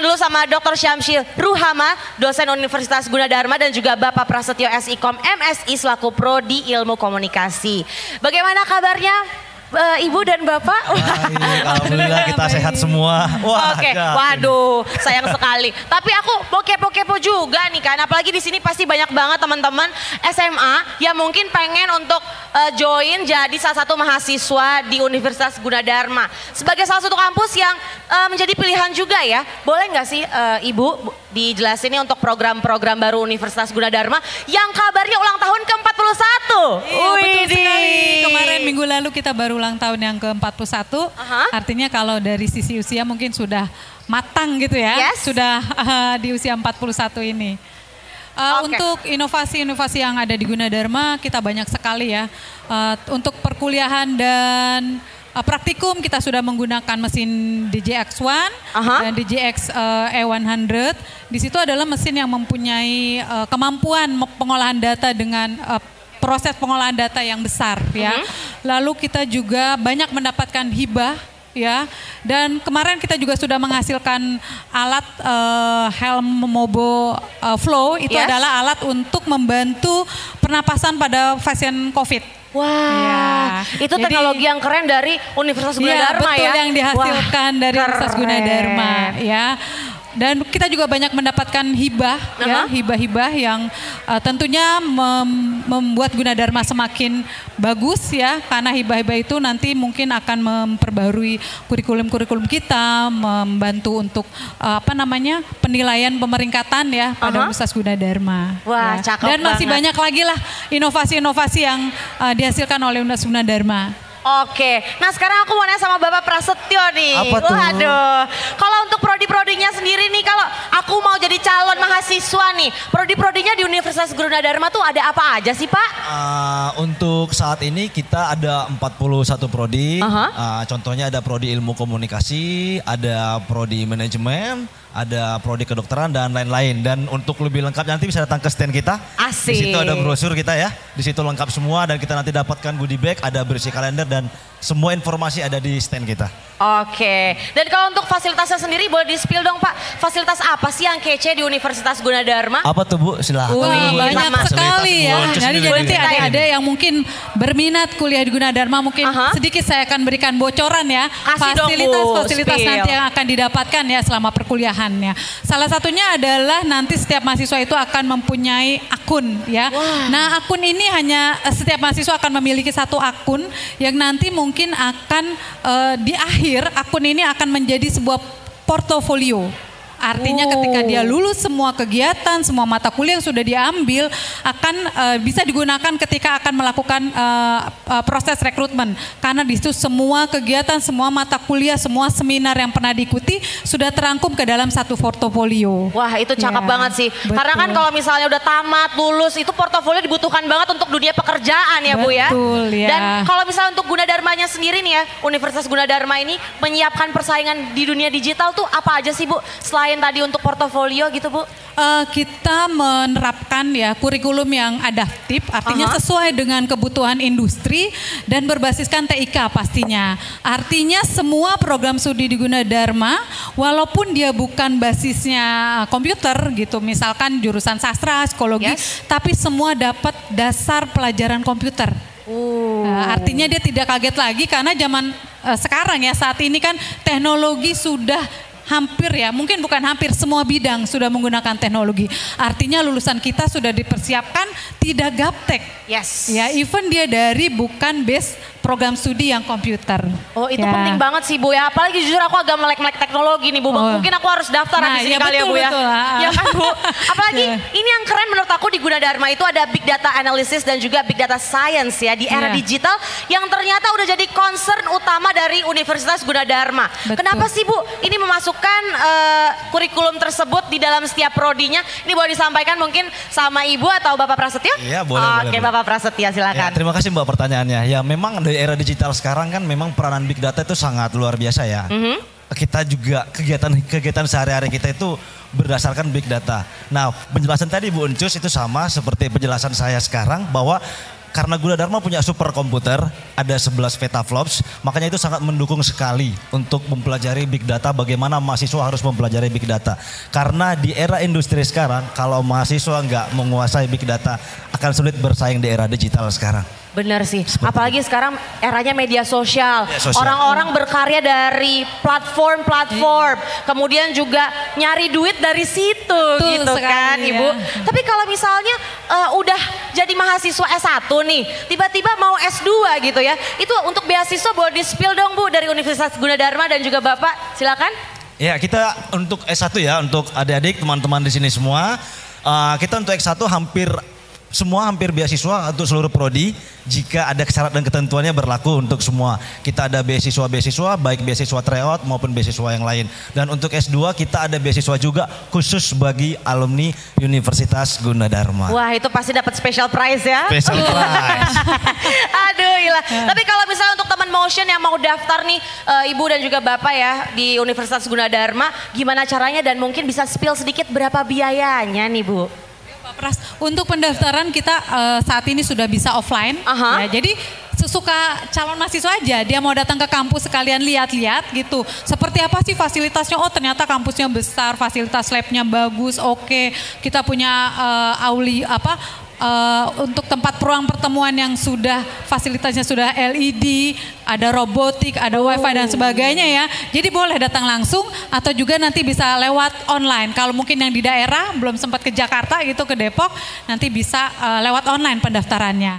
kenalan dulu sama Dr. Syamsil Ruhama, dosen Universitas Gunadarma dan juga Bapak Prasetyo SIKOM MSI selaku Prodi Ilmu Komunikasi. Bagaimana kabarnya? Uh, ibu dan bapak. Baik, alhamdulillah kita sehat semua. Wah, Oke, okay. waduh, sayang sekali. Tapi aku mau kepo-kepo juga nih kan, apalagi di sini pasti banyak banget teman-teman SMA yang mungkin pengen untuk uh, join jadi salah satu mahasiswa di Universitas Gunadarma. Sebagai salah satu kampus yang uh, menjadi pilihan juga ya. Boleh nggak sih uh, Ibu dijelasin nih untuk program-program baru Universitas Gunadarma yang kabarnya ulang tahun ke-41. Iya, betul sekali. Kemarin minggu lalu kita baru ulang tahun yang ke-41. Uh -huh. Artinya kalau dari sisi usia mungkin sudah matang gitu ya. Yes. Sudah uh, di usia 41 ini. Uh, okay. Untuk inovasi-inovasi yang ada di Gunadarma kita banyak sekali ya. Uh, untuk perkuliahan dan uh, praktikum kita sudah menggunakan mesin DJX1 uh-huh. dan DJX uh, E100. Di situ adalah mesin yang mempunyai uh, kemampuan pengolahan data dengan uh, proses pengolahan data yang besar ya. Uh-huh. Lalu kita juga banyak mendapatkan hibah ya. Dan kemarin kita juga sudah menghasilkan alat uh, helm Mobo uh, Flow itu yes. adalah alat untuk membantu pernapasan pada pasien COVID. Wah, ya. itu teknologi Jadi, yang keren dari Universitas iya, Gunadarma ya. Betul ya. yang dihasilkan Wah, dari Universitas Gunadarma ya. Dan kita juga banyak mendapatkan hibah, uh -huh. ya, hibah-hibah yang uh, tentunya mem membuat Gunadarma semakin bagus ya, karena hibah-hibah itu nanti mungkin akan memperbarui kurikulum-kurikulum kita, membantu untuk uh, apa namanya penilaian pemeringkatan ya pada uh -huh. Universitas Gunadarma. Wah, ya. cakep Dan masih banget. banyak lagi lah inovasi-inovasi yang uh, dihasilkan oleh Universitas Gunadarma. Oke, nah sekarang aku mau nanya sama Bapak Prasetyo nih. Apa tuh? Waduh, kalau untuk prodi-prodinya sendiri mahasiswa nih, prodi-prodinya di Universitas Gunadarma tuh ada apa aja sih Pak? Uh, untuk saat ini kita ada 41 prodi, uh -huh. uh, contohnya ada prodi ilmu komunikasi, ada prodi manajemen, ada prodi kedokteran dan lain-lain. Dan untuk lebih lengkap nanti bisa datang ke stand kita. Asik. Di situ ada brosur kita ya. Di situ lengkap semua dan kita nanti dapatkan goodie bag, ada bersih kalender dan semua informasi ada di stand kita. Oke. Dan kalau untuk fasilitasnya sendiri boleh di-spill dong Pak. Fasilitas apa sih yang kece di Universitas Gunadarma? Apa tuh Bu? Silahkan. Wah banyak sekali ya. Jadi nanti ada, ada yang mungkin berminat kuliah di Gunadarma mungkin uh -huh. sedikit saya akan berikan bocoran ya. Fasilitas-fasilitas nanti yang akan didapatkan ya selama perkuliahannya. Salah satunya adalah nanti setiap mahasiswa itu akan mempunyai akun ya. Wow. Nah akun ini hanya eh, setiap mahasiswa akan memiliki satu akun yang nanti mungkin akan uh, di akhir akun ini akan menjadi sebuah portofolio. Artinya oh. ketika dia lulus semua kegiatan, semua mata kuliah yang sudah diambil akan uh, bisa digunakan ketika akan melakukan uh, uh, proses rekrutmen. Karena di situ semua kegiatan, semua mata kuliah, semua seminar yang pernah diikuti sudah terangkum ke dalam satu portofolio. Wah, itu cakep ya, banget sih. Betul. Karena kan kalau misalnya udah tamat, lulus, itu portofolio dibutuhkan banget untuk dunia pekerjaan ya, betul, Bu ya. Betul, ya. Dan kalau misalnya untuk Gunadarmanya sendiri nih ya, Universitas Gunadarma ini menyiapkan persaingan di dunia digital tuh apa aja sih, Bu? Selain selain tadi untuk portofolio gitu Bu? Uh, kita menerapkan ya kurikulum yang adaptif, artinya uh -huh. sesuai dengan kebutuhan industri dan berbasiskan TIK pastinya. Artinya semua program studi di Gunadarma, walaupun dia bukan basisnya komputer gitu, misalkan jurusan sastra, psikologi, yes. tapi semua dapat dasar pelajaran komputer. Uh. Nah, artinya dia tidak kaget lagi karena zaman uh, sekarang ya saat ini kan teknologi sudah hampir ya, mungkin bukan hampir semua bidang sudah menggunakan teknologi. Artinya lulusan kita sudah dipersiapkan tidak gaptek. Yes. Ya, even dia dari bukan base program studi yang komputer. Oh itu ya. penting banget sih Bu ya. Apalagi jujur aku agak melek-melek teknologi nih Bu. Oh. Mungkin aku harus daftar nah, habis ya, ini kali ya Bu ya. Ya kan Bu. Apalagi yeah. ini yang keren aku di Gunadarma itu ada big data analysis dan juga big data science ya di era yeah. digital yang ternyata udah jadi concern utama dari Universitas Gunadarma. Betul. Kenapa sih Bu ini memasukkan uh, kurikulum tersebut di dalam setiap prodinya? Ini boleh disampaikan mungkin sama Ibu atau Bapak Prasetyo? Iya boleh. Oke Bapak Prasetyo silakan. Ya, terima kasih Mbak pertanyaannya. Ya memang dari era digital sekarang kan memang peranan big data itu sangat luar biasa ya. Mm -hmm. Kita juga kegiatan kegiatan sehari-hari kita itu berdasarkan big data. Nah, penjelasan tadi Bu Uncus itu sama seperti penjelasan saya sekarang bahwa karena Guna Dharma punya super komputer, ada 11 petaflops, makanya itu sangat mendukung sekali untuk mempelajari big data bagaimana mahasiswa harus mempelajari big data. Karena di era industri sekarang, kalau mahasiswa nggak menguasai big data, akan sulit bersaing di era digital sekarang. Benar sih, Seperti apalagi itu. sekarang eranya media sosial. Orang-orang berkarya dari platform-platform, hmm. kemudian juga nyari duit dari situ Betul gitu sekali, kan ya. Ibu. Tapi kalau misalnya uh, udah jadi mahasiswa S1 nih, tiba-tiba mau S2 gitu ya. Itu untuk beasiswa boleh di-spill dong Bu dari Universitas Gunadarma dan juga Bapak, silakan. Ya, kita untuk S1 ya, untuk adik-adik, teman-teman di sini semua, uh, kita untuk S1 hampir semua hampir beasiswa untuk seluruh prodi jika ada syarat dan ketentuannya berlaku untuk semua. Kita ada beasiswa-beasiswa baik beasiswa tryout maupun beasiswa yang lain. Dan untuk S2 kita ada beasiswa juga khusus bagi alumni Universitas Gunadarma. Wah, itu pasti dapat special prize ya. Special prize. Aduh, ilah. Tapi kalau misalnya untuk teman motion yang mau daftar nih uh, Ibu dan juga Bapak ya di Universitas Gunadarma, gimana caranya dan mungkin bisa spill sedikit berapa biayanya nih Bu? Pak Pras, untuk pendaftaran kita uh, saat ini sudah bisa offline. Uh-huh. Ya, jadi sesuka calon mahasiswa aja, dia mau datang ke kampus sekalian lihat-lihat gitu. Seperti apa sih fasilitasnya? Oh ternyata kampusnya besar, fasilitas labnya bagus, oke. Okay. Kita punya uh, auli apa uh, untuk tempat peruang pertemuan yang sudah fasilitasnya sudah LED, ada robotik, ada wifi dan sebagainya ya. Jadi boleh datang langsung atau juga nanti bisa lewat online. Kalau mungkin yang di daerah belum sempat ke Jakarta gitu ke Depok, nanti bisa uh, lewat online pendaftarannya.